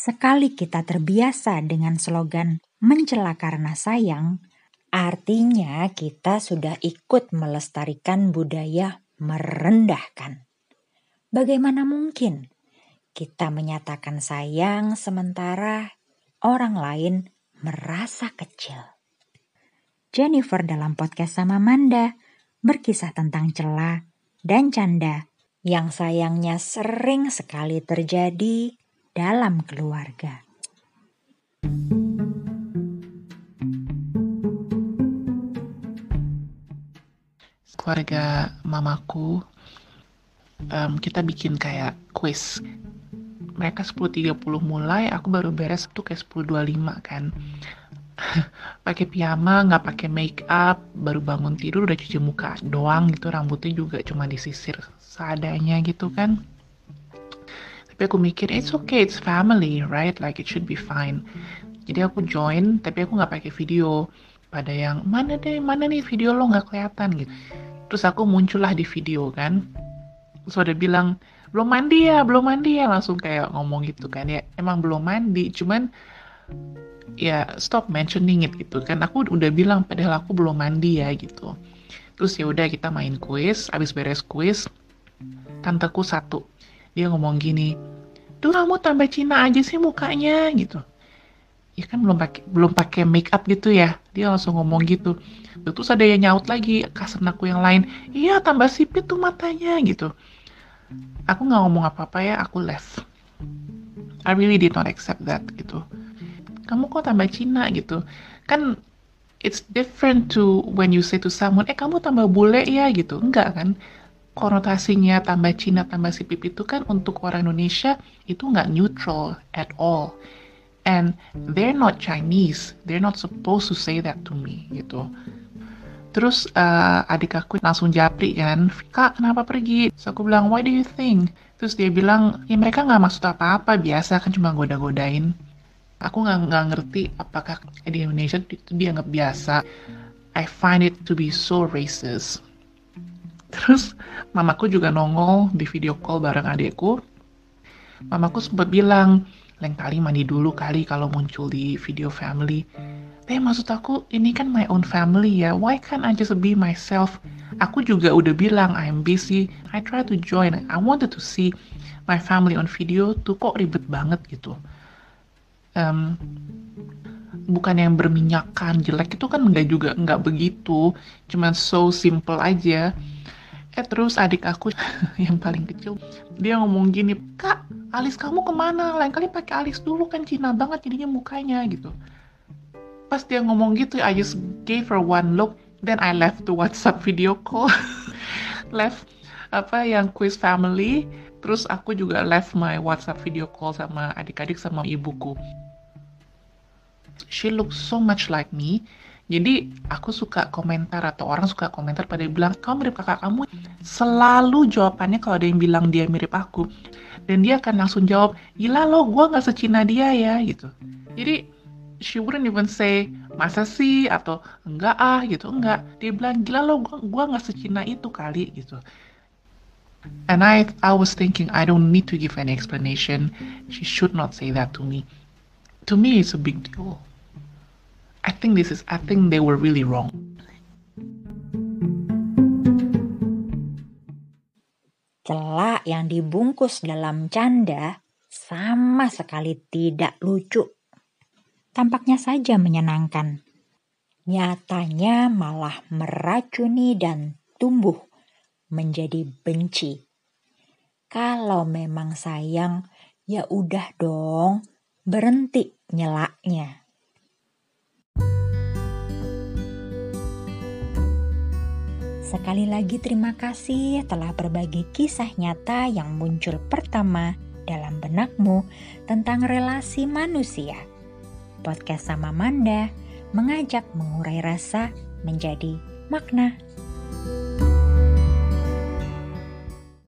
Sekali kita terbiasa dengan slogan mencela karena sayang, artinya kita sudah ikut melestarikan budaya merendahkan. Bagaimana mungkin kita menyatakan sayang sementara orang lain merasa kecil? Jennifer dalam podcast sama Manda berkisah tentang celah dan canda yang sayangnya sering sekali terjadi dalam keluarga. Keluarga mamaku, um, kita bikin kayak quiz. Mereka 10.30 mulai, aku baru beres tuh kayak 10.25 kan. pakai piyama, nggak pakai make up, baru bangun tidur udah cuci muka doang gitu, rambutnya juga cuma disisir seadanya gitu kan tapi aku mikir it's okay it's family right? Like it should be fine. Jadi aku join tapi aku nggak pakai video. Pada yang mana deh mana nih video lo nggak kelihatan? Gitu. Terus aku muncullah di video kan. Terus ada bilang belum mandi ya belum mandi ya. Langsung kayak ngomong gitu kan. Ya emang belum mandi cuman ya stop mentioning it gitu kan. Aku udah bilang padahal aku belum mandi ya gitu. Terus ya udah kita main quiz abis beres quiz tanteku satu dia ngomong gini tuh kamu tambah Cina aja sih mukanya gitu. Ya kan belum pakai belum pakai make up gitu ya. Dia langsung ngomong gitu. Terus ada yang nyaut lagi aku yang lain iya tambah sipit tuh matanya gitu. Aku nggak ngomong apa apa ya aku left. I really did not accept that gitu. Kamu kok tambah Cina? gitu. Kan it's different to when you say to someone eh kamu tambah bule ya gitu. Enggak kan konotasinya tambah Cina tambah sipip itu kan untuk orang Indonesia itu nggak neutral at all. And they're not Chinese, they're not supposed to say that to me gitu. Terus uh, adik aku langsung japri kan, kak kenapa pergi? Terus aku bilang, why do you think? Terus dia bilang, ya mereka nggak maksud apa-apa, biasa kan cuma goda-godain. Aku nggak ngerti apakah di Indonesia itu dianggap biasa. I find it to be so racist Terus mamaku juga nongol di video call bareng adekku. Mamaku sempat bilang, lain kali mandi dulu kali kalau muncul di video family. Eh maksud aku ini kan my own family ya, why can't I just be myself? Aku juga udah bilang I'm busy, I try to join, I wanted to see my family on video tuh kok ribet banget gitu. Um, bukan yang berminyakan jelek itu kan nggak juga nggak begitu, cuman so simple aja Eh terus adik aku yang paling kecil dia ngomong gini, kak alis kamu ke mana? Lain kali pakai alis dulu kan Cina banget jadinya mukanya gitu. Pas dia ngomong gitu, I just gave her one look, then I left to WhatsApp video call, left apa yang quiz family, terus aku juga left my WhatsApp video call sama adik-adik sama ibuku. She looks so much like me, jadi aku suka komentar atau orang suka komentar pada bilang kamu mirip kakak kamu. Selalu jawabannya kalau ada yang bilang dia mirip aku dan dia akan langsung jawab gila lo gue nggak secina dia ya gitu. Jadi she wouldn't even say masa sih atau enggak ah gitu enggak dia bilang gila lo gue nggak secina itu kali gitu. And I I was thinking I don't need to give any explanation. She should not say that to me. To me it's a big deal. I think this is I think they were really wrong. Celak yang dibungkus dalam canda sama sekali tidak lucu. Tampaknya saja menyenangkan. Nyatanya malah meracuni dan tumbuh menjadi benci. Kalau memang sayang, ya udah dong, berhenti nyelaknya. Sekali lagi terima kasih telah berbagi kisah nyata yang muncul pertama dalam benakmu tentang relasi manusia. Podcast sama Manda mengajak mengurai rasa menjadi makna.